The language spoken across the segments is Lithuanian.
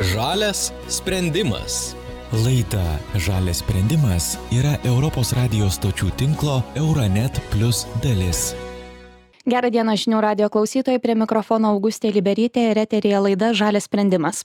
Žalias sprendimas. Laida Žalias sprendimas yra Europos radijos stočių tinklo Euronet Plus dalis. Gerą dieną žinių radio klausytojai, prie mikrofono Augustė Liberytė ir eterija laida Žalės sprendimas.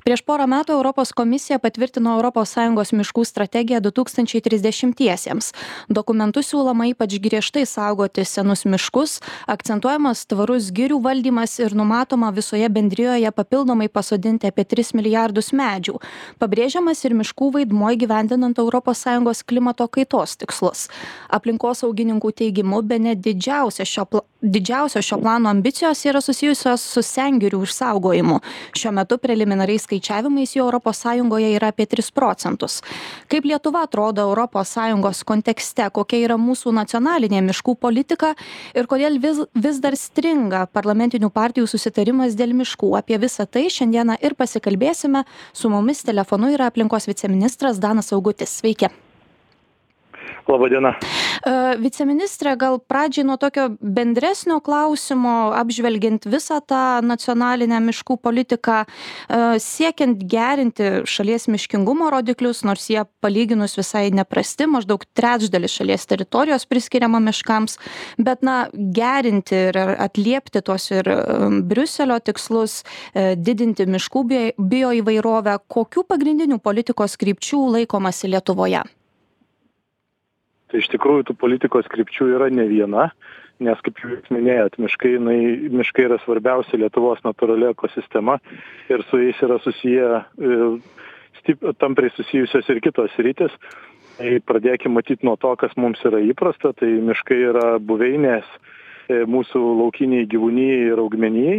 Prieš porą metų Europos komisija patvirtino ES miškų strategiją 2030-iesiems. Dokumentu siūloma ypač griežtai saugoti senus miškus, akcentuojamas tvarus girių valdymas ir numatoma visoje bendrijoje papildomai pasodinti apie 3 milijardus medžių. Pabrėžiamas ir miškų vaidmuo gyvendinant ES klimato kaitos tikslus. Aplinkosaugininkų teigimu, be net didžiausia šio pla didžiausios šio plano ambicijos yra susijusios su sengirių išsaugojimu. Šiuo metu preliminariais skaičiavimais europos sąjungoje yra apie tris procentus. Kaip lietuva atrodo sąjungos kontekste? Kokia yra mūsų nacionalinė miškų politika? Ir kodėl vis vis dar stringa parlamentinių partijų susitarimas dėl miškų? Apie visa tai šiandieną ir pasikalbėsime. Su mumis telefonu yra aplinkos viceministras danas augutis. Sveiki. E, viceministrė, gal pradžiai nuo tokio bendresnio klausimo, apžvelgiant visą tą nacionalinę miškų politiką, e, siekiant gerinti šalies miškingumo rodiklius, nors jie palyginus visai neprasti, maždaug trečdalis šalies teritorijos priskiriama miškams, bet, na, gerinti ir atliepti tuos ir e, Briuselio tikslus, didinti miškų bioįvairovę, kokių pagrindinių politikos krypčių laikomasi Lietuvoje? Tai iš tikrųjų tų politikos krypčių yra ne viena nes kaip jūs minėjot miškai jinai miškai yra svarbiausia lietuvos natūrali ekosistema ir su jais yra susiję e, stip tampriai susijusios ir kitos sritys. Tai pradėkim matyt nuo to kas mums yra įprasta. Tai miškai yra buveinės e, mūsų laukinei gyvūnijai ir augmenijai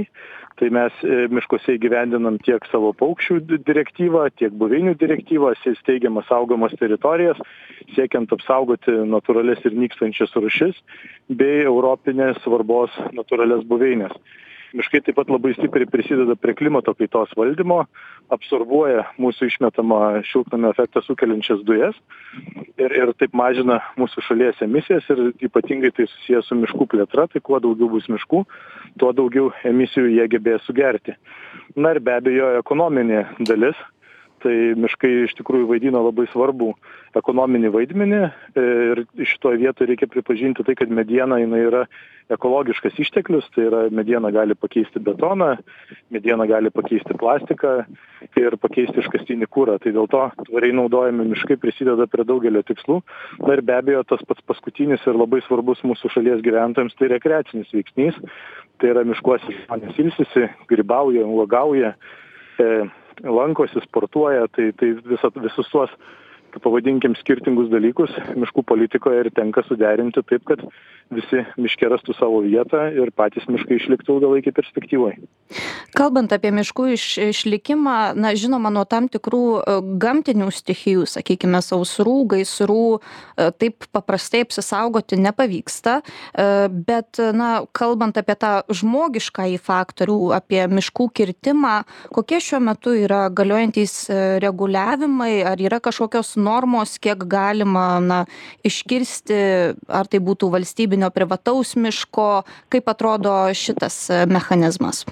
tai mes e, miškuose įgyvendinam tiek savo paukščių direktyvą tiek buveinių direktyvą steigiamas saugomas teritorijas siekiant apsaugoti natūralias ir nykstančias rūšis bei europinės svarbos natūralias buveines miškai taip pat labai stipriai prisideda prie klimato kaitos valdymo absorbuoja mūsų išmetamą šiltnamio efektą sukeliančias dujas ir ir taip mažina mūsų šalies emisijas ir ypatingai tai susiję su miškų plėtra tai kuo daugiau bus miškų tuo daugiau emisijų jie gebės sugerti. Na ir be abejo ekonominė dalis tai miškai iš tikrųjų vaidina labai svarbų ekonominį vaidmenį ir šitoj vietoj reikia pripažinti tai kad mediena jinai yra ekologiškas išteklius tai yra mediena gali pakeisti betoną mediena gali pakeisti plastiką ir pakeisti iškastinį kurą. Tai dėl to tvariai naudojami miškai prisideda prie daugelio tikslų. Na ir be abejo tas pats paskutinis ir labai svarbus mūsų šalies gyventojams tai rekreacinis veiksnys. Tai yra miškuose žmonės ilsisi grybauja uogauja. E, lankosi sportuoja tai tai visa visus tuos pavadinkim skirtingus dalykus miškų politikoje ir tenka suderinti taip kad visi miške rastų savo vietą ir patys miškai išliktų ilgalaikėj perspektyvoj. Kalbant apie miškų iš, išlikimą, na, žinoma, nuo tam tikrų e, gamtinių stichijų, sakykime, sausrų, gaisrų, e, taip paprastai apsisaugoti nepavyksta, e, bet, na, kalbant apie tą žmogišką į faktorių, apie miškų kirtimą, kokie šiuo metu yra galiojantys reguliavimai, ar yra kažkokios normos, kiek galima, na, iškirsti, ar tai būtų valstybinio privataus miško kaip atrodo šitas e, mechanizmas?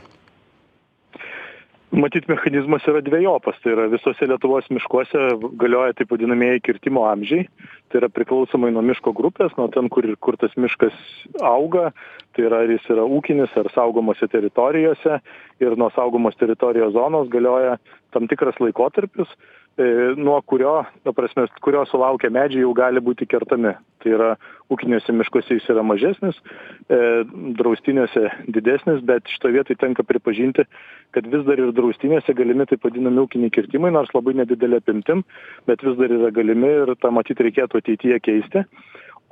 Matyt mechanizmas yra dvejopas tai yra visuose lietuvos miškuose galioja taip vadinamieji kirtimo amžiai. Tai yra priklausomai nuo miško grupės nuo ten kur kur tas miškas auga. Tai yra ar jis yra ūkinis ar saugomose teritorijose. Ir nuo saugomos teritorijos zonos galioja tam tikras laikotarpis nuo kurio ta prasme kurio sulaukę medžiai jau gali būti kertami. Tai yra ūkiniuose miškuose jis yra mažesnis e, draustiniuose didesnis bet šitoj vietoj tenka pripažinti kad vis dar ir draustiniuose galimi taip vadinami ūkiniai kirtimai nors labai nedidele apimtim bet vis dar yra galimi ir tą matyt reikėtų ateityje keisti.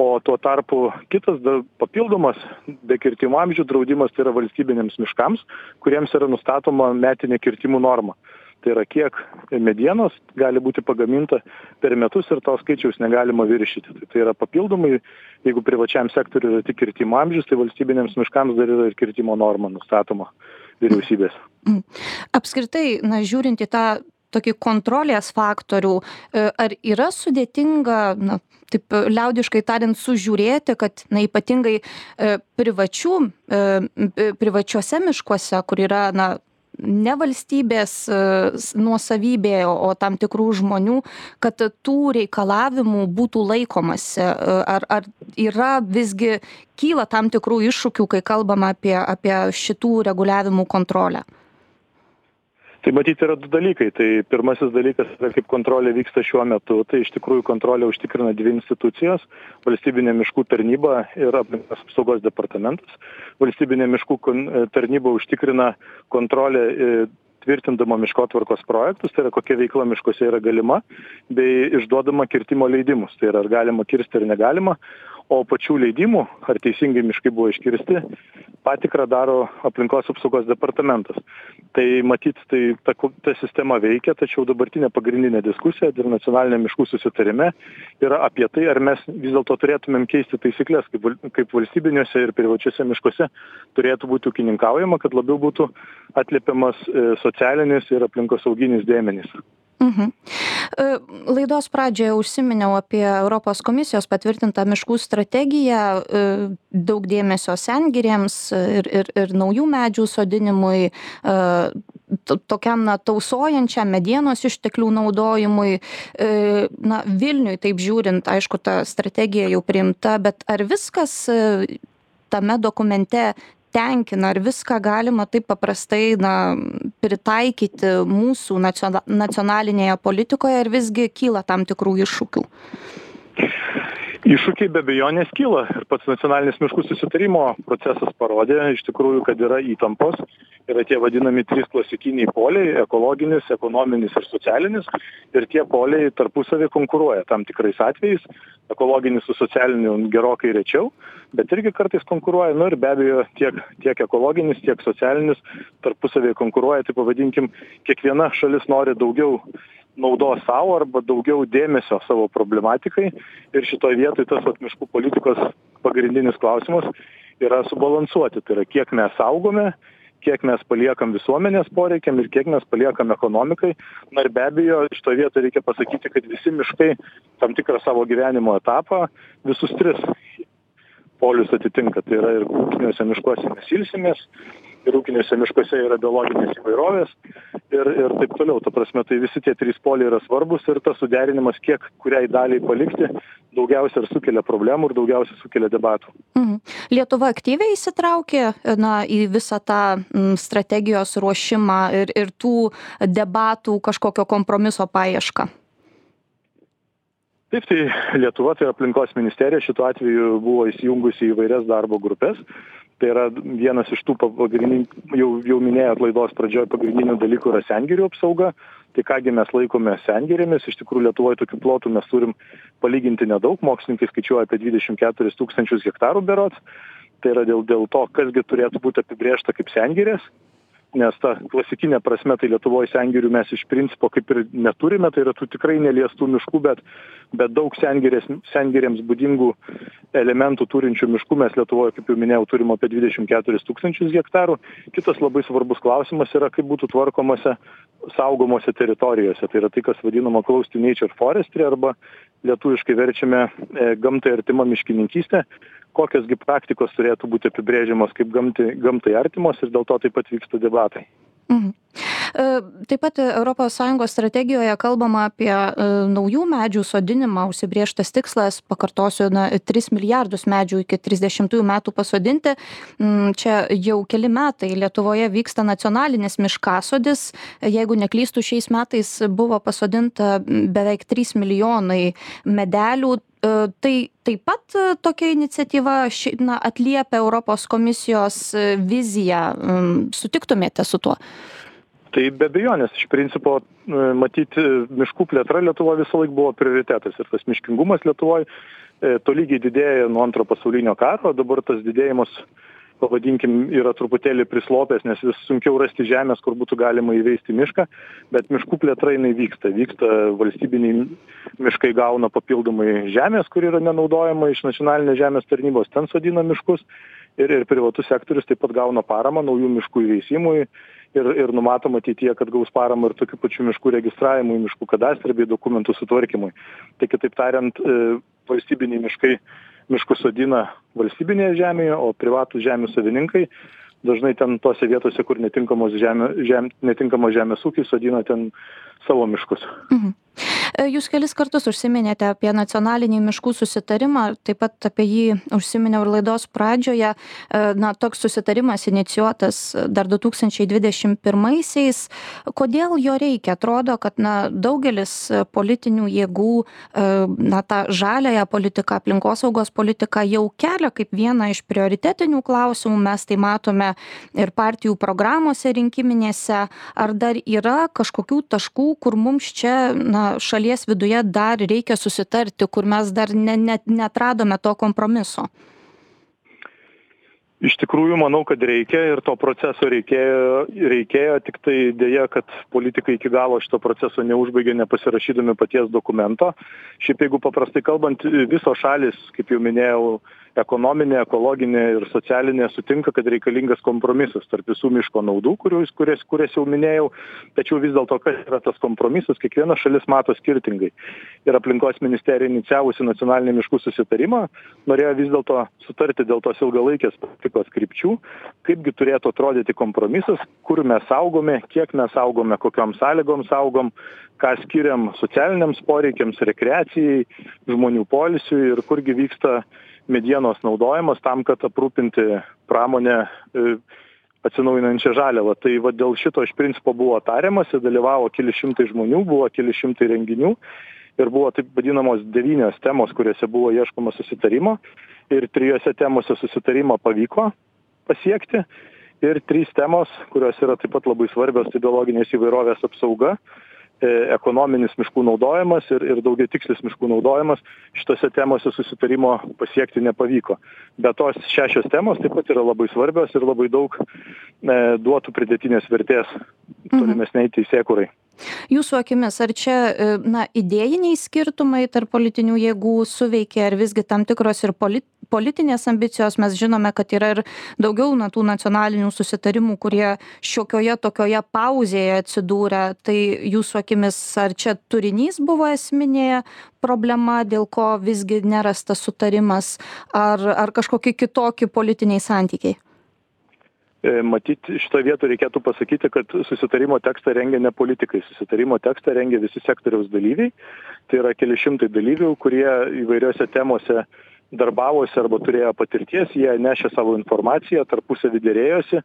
O tuo tarpu kitas dar papildomas be kirtimo amžių draudimas tai yra valstybiniams miškams kuriems yra nustatoma metinė kirtimų norma tai yra kiek medienos gali būti pagaminta per metus ir to skaičiaus negalima viršyti tai tai yra papildomai jeigu privačiam sektoriui yra tik kirtimo amžius tai valstybiniams miškams dar yra ir kirtimo norma nustatoma vyriausybės mm. apskritai na žiūrint į tą tokį kontrolės faktorių e, ar yra sudėtinga na taip liaudiškai tariant sužiūrėti kad na ypatingai e, privačių e, privačiuose miškuose kur yra na ne valstybės e, nuosavybė, o tam tikrų žmonių, kad tų reikalavimų būtų laikomasi? Ar, ar yra visgi kyla tam tikrų iššūkių, kai kalbama apie, apie šitų reguliavimų kontrolę? Tai matyt yra du dalykai. Tai pirmasis dalykas kaip kontrolė vyksta šiuo metu. Tai iš tikrųjų kontrolę užtikrina dvi institucijos valstybinė miškų tarnyba ir aplinkos apsaugos departamentas. Valstybinė miškų e, tarnyba užtikrina kontrolę e, tvirtindama miškotvarkos projektus tai yra kokia veikla miškuose yra galima bei išduodama kirtimo leidimus. Tai yra ar galima kirsti ar negalima o pačių leidimų ar teisingai miškai buvo iškirsti patikrą daro aplinkos apsaugos departamentas tai matyt tai ta ta sistema veikia tačiau dabartinė pagrindinė diskusija dėl nacionaliniam miškų susitarime yra apie tai ar mes vis dėlto turėtumėm keisti taisykles kaip val kaip valstybiniuose ir privačiuose miškuose turėtų būti ūkininkaujama kad labiau būtų atliepiamas e, socialinis ir aplinkosauginis dėmenys Mhm. E, laidos pradžioje užsiminiau apie Europos komisijos patvirtintą miškų strategiją, e, daug dėmesio sengirėms ir, ir, ir naujų medžių sodinimui, e, tokiam na, tausojančiam medienos išteklių naudojimui. Na, Vilniui, taip žiūrint, aišku, ta strategija jau priimta, bet ar viskas tame dokumente tenkina ar viską galima taip paprastai na pritaikyti mūsų naciona nacionalinėje politikoje ar visgi kyla tam tikrų iššūkių? Iššūkiai be abejonės kyla. Ir pats nacionalinis miškų susitarimo procesas parodė iš tikrųjų kad yra įtampos yra tie vadinami trys klasikiniai poliai ekologinis ekonominis ir socialinis. Ir tie poliai tarpusavy konkuruoja tam tikrais atvejais ekologinis su socialiniu gerokai rečiau bet irgi kartais konkuruoja. Nu ir be abejo tiek tiek ekologinis tiek socialinis tarpusavyje konkuruoja. Tai pavadinkim kiekviena šalis nori daugiau naudos sau arba daugiau dėmesio savo problematikai. Ir šitoj vietoj tas vat miškų politikos pagrindinis klausimas yra subalansuoti. Tai yra kiek mes saugome kiek mes paliekam visuomenės poreikiam ir kiek mes paliekam ekonomikai. Na ir be abejo šitoj vietoj reikia pasakyti kad visi miškai tam tikrą savo gyvenimo etapą visus tris polius atitinka. Tai yra ir ūkiniuose miškuose mes ilsimės ir ūkiniuose miškuose yra biologinės įvairovės ir ir taip toliau. Ta prasme tai visi tie trys poliai yra svarbūs ir tas suderinimas kiek kuriai daliai palikti daugiausia ir sukelia problemų ir daugiausia sukelia debatų. Mhm. lietuva aktyviai įsitraukė na į visą tą strategijos ruošimą ir ir tų debatų kažkokio kompromiso paiešką. Taip tai lietuva tai aplinkos ministerija šituo atveju buvo įsijungusi į įvairias darbo grupes tai yra vienas iš tų pagrindinių jau jau minėjot laidos pradžioj pagrindinių dalykų yra sengirių apsauga. Tai ką gi mes laikome sengirėmis? Iš tikrųjų lietuvoj tokių plotų mes turim palyginti nedaug. Mokslininkai skaičiuoja apie dvidešim keturis tūkstančius hektarų berods. Tai yra dėl dėl to kas gi turėtų būt apibrėžta kaip sengirės nes ta klasikine prasme tai lietuvoj sengirių mes iš principo kaip ir neturime tai yra tų tikrai neliestų miškų bet bet daug sengirės sengirėms būdingų elementų turinčių miškų mes lietuvoj kaip jau minėjau turim apie dvidešim keturis tūkstančius hektarų. Kitas labai svarbus klausimas yra kaip būtų tvarkomose saugomose teritorijose. Tai yra tai kas vadinama close to nature forestry arba lietuviškai verčiame e, gamtai artima miškininkystė kokios gi praktikos turėtų būti apibrėžiamos kaip gamtai gamtai artimos ir dėl to taip pat vyksta debatai mhm. E, taip pat ES strategijoje kalbama apie e, naujų medžių sodinimą, užsibrieštas tikslas, pakartosiu, na, 3 milijardus medžių iki 30 metų pasodinti. Mm, čia jau keli metai Lietuvoje vyksta nacionalinis miškasodis. Jeigu neklystų, šiais metais buvo pasodinta beveik 3 milijonai medelių tai taip pat e, tokia iniciatyva ši na atliepia europos komisijos e, viziją. Sutiktumėte su tuo? Tai be abejonės. Iš principo matyt miškų plėtra lietuvoj visąlaik buvo prioritetas ir tas miškingumas lietuvoj tolygiai didėja nuo antro pasaulinio karo. Dabar tas didėjimas pavadinkim yra truputėlį prislopęs nes vis sunkiau rasti žemės kur būtų galima įveisti mišką bet miškų plėtra jinai vyksta. Vyksta valstybiniai miškai gauna papildomai žemės kuri yra nenaudojama iš nacionalinės žemės tarnybos ten sodina miškus ir ir privatus sektorius taip pat gauna paramą naujų miškų įveisimui ir ir numatoma ateityje kad gaus paramą ir tokių pačių miškų registravimui miškų kadastre bei dokumentų sutvarkymui. Tai kitaip tariant e, valstybiniai miškai miškus sodina valstybinėje žemėje o privatūs žemių savininkai dažnai ten tose vietose kur netinkamos žemė žem netinkamos žemės ūkiui sodina ten savo miškus Mhm. Jūs kelis kartus užsiminėte apie nacionalinį miškų susitarimą, taip pat apie jį užsiminiau ir laidos pradžioje. E, Na, toks susitarimas inicijuotas dar 2021-aisiais. Kodėl jo reikia? Atrodo, kad na, daugelis politinių jėgų e, na, tą žalėją politiką, aplinkosaugos politiką jau kelia kaip vieną iš prioritetinių klausimų. Mes tai matome ir partijų programuose rinkiminėse. Ar dar yra kažkokių taškų, kur mums čia na, šalies viduje dar reikia susitarti, kur mes dar ne, ne, netradome to kompromiso? Iš tikrųjų manau kad reikia ir to proceso reikėjo reikėjo tiktai deja kad politikai iki galo šito proceso neužbaigė nepasirašydami paties dokumento. Šiaip jeigu paprastai kalbant visos šalys kaip jau minėjau ekonominė ekologinė ir socialinė sutinka kad reikalingas kompromisas tarp visų miško naudų kurių kurias kurias jau minėjau. Tačiau vis dėlto kas yra tas kompromisas kiekviena šalis mato skirtingai. Ir aplinkos ministerija inicijavusi nacionalinį miškų susitarimą norėjo vis dėlto sutarti dėl tos ilgalaikės politikos krypčių kaipgi turėtų atrodyti kompromisas kur mes saugome kiek mes saugome kokiom sąlygom saugom ką skiriam socialiniams poreikiams rekreacijai žmonių poilsiui ir kurgi vyksta medienos naudojimas tam kad aprūpinti pramonę e, atsinaujinančia žaliava tai va dėl šito iš principo buvo tariamasi dalyvavo keli šimtai žmonių buvo keli šimtai renginių ir buvo taip vadinamos devynios temos kuriose buvo ieškoma susitarimo ir trijose temose susitarimą pavyko pasiekti. Ir trys temos kurios yra taip pat labai svarbios tai biologinės įvairovės apsauga e, ekonominis miškų naudojimas ir ir daugiatikslis miškų naudojimas. Šitose temose susitarimo pasiekti nepavyko. Bet tos šešios temos taip pat yra labai svarbios ir labai daug e, duotų pridėtinės vertės tolimesnei teisėkūrai Jūsų akimis, ar čia e, na, idėjiniai skirtumai tarp politinių jėgų suveikia, ar visgi tam tikros ir polit, politinės ambicijos, mes žinome, kad yra ir daugiau na, tų nacionalinių susitarimų, kurie šiokioje tokioje pauzėje atsidūrė. Tai jūsų akimis, ar čia turinys buvo esminė problema, dėl ko visgi nerastas sutarimas, ar, ar kažkokie kitokie politiniai santykiai? E, matyt šitoj vietoj reikėtų pasakyti kad susitarimo tekstą rengia ne politikai susitarimo tekstą rengia visi sektoriaus dalyviai tai yra keli šimtai dalyvių kurie įvairiose temose darbavosi arba turėjo patirties jie nešė savo informaciją tarpusavy derėjosi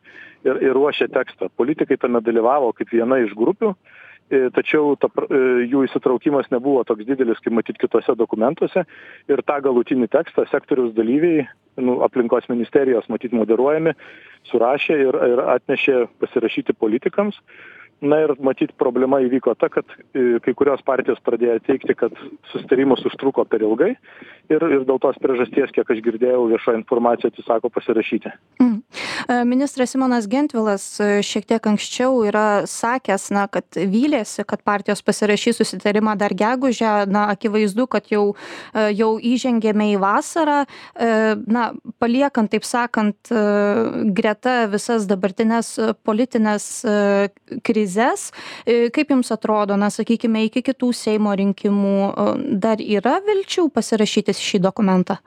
ir ir ruošė tekstą. Politikai tame dalyvavo kaip viena iš grupių e, tačiau ta e, jų įsitraukimas nebuvo toks didelis kaip matyt kituose dokumentuose. Ir tą galutinį tekstą sektoriaus dalyviai nu aplinkos ministerijos matyt moderuojami surašė ir ir atnešė pasirašyti politikams na ir matyt problema įvyko ta kad e, kai kurios partijos pradėjo teigti kad susitarimas užtruko per ilgai ir ir dėl tos priežasties kiek aš girdėjau viešoj informacijoj atsisako pasirašyti Mm. E, Ministras Simonas Gentvilas e, šiek tiek anksčiau yra sakęs, na, kad vylėsi, kad partijos pasirašys susitarimą dar gegužę. Na, akivaizdu, kad jau, jau įžengėme į vasarą. Na, paliekant, taip sakant, greta visas dabartinės politinės krizės, kaip Jums atrodo, na, sakykime, iki kitų Seimo rinkimų dar yra vilčių pasirašyti šį dokumentą?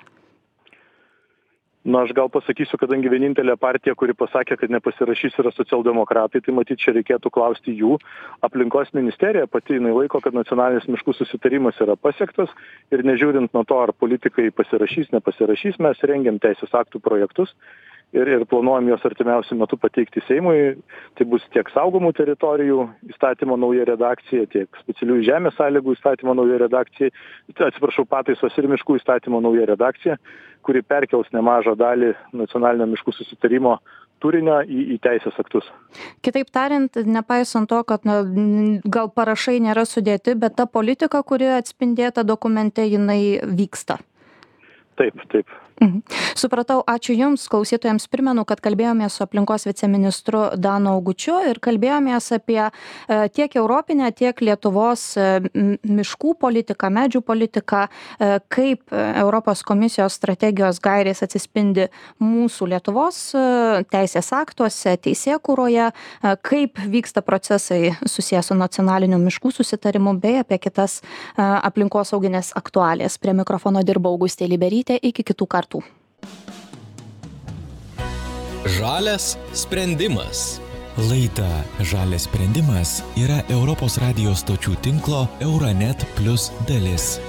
na aš gal pasakysiu kadangi vienintelė partija kuri pasakė kad nepasirašys yra socialdemokratai tai matyt čia reikėtų klausti jų. Aplinkos ministerija pati jinai laiko kad nacionalinis miškų susitarimas yra pasiektas ir nežiūrint nuo to ar politikai pasirašys nepasirašys mes rengiam teisės aktų projektus ir ir planuojam juos artimiausiu metu pateikti seimui tai bus tiek saugomų teritorijų įstatymo nauja redakcija tiek specialiųjų žemės sąlygų įstatymo nauja redakcija atsiprašau pataisos ir miškų įstatymo nauja redakcija kuri perkels nemažą dalį nacionalinio miškų susitarimo turinio į, į teisės aktus. Kitaip tariant, nepaisant to, kad na, gal parašai nėra sudėti, bet ta politika, kuri atspindėta dokumente, jinai vyksta. Taip, taip. Mhm. Supratau, ačiū Jums, klausytojams primenu, kad kalbėjomės su aplinkos viceministru Danu Augučiu ir kalbėjomės apie e, tiek Europinę, tiek Lietuvos e, miškų politiką, medžių politiką, e, kaip Europos komisijos strategijos gairės atsispindi mūsų Lietuvos teisės aktuose, teisėkūroje, kaip vyksta procesai susijęs su nacionaliniu miškų susitarimu bei apie kitas aplinkosauginės aktualės. Prie mikrofono dirba Augustė Liberytė, iki kitų kartų metų. Žalias sprendimas. Laida Žalias sprendimas yra Europos radijos stočių tinklo Euronet Plus dalis.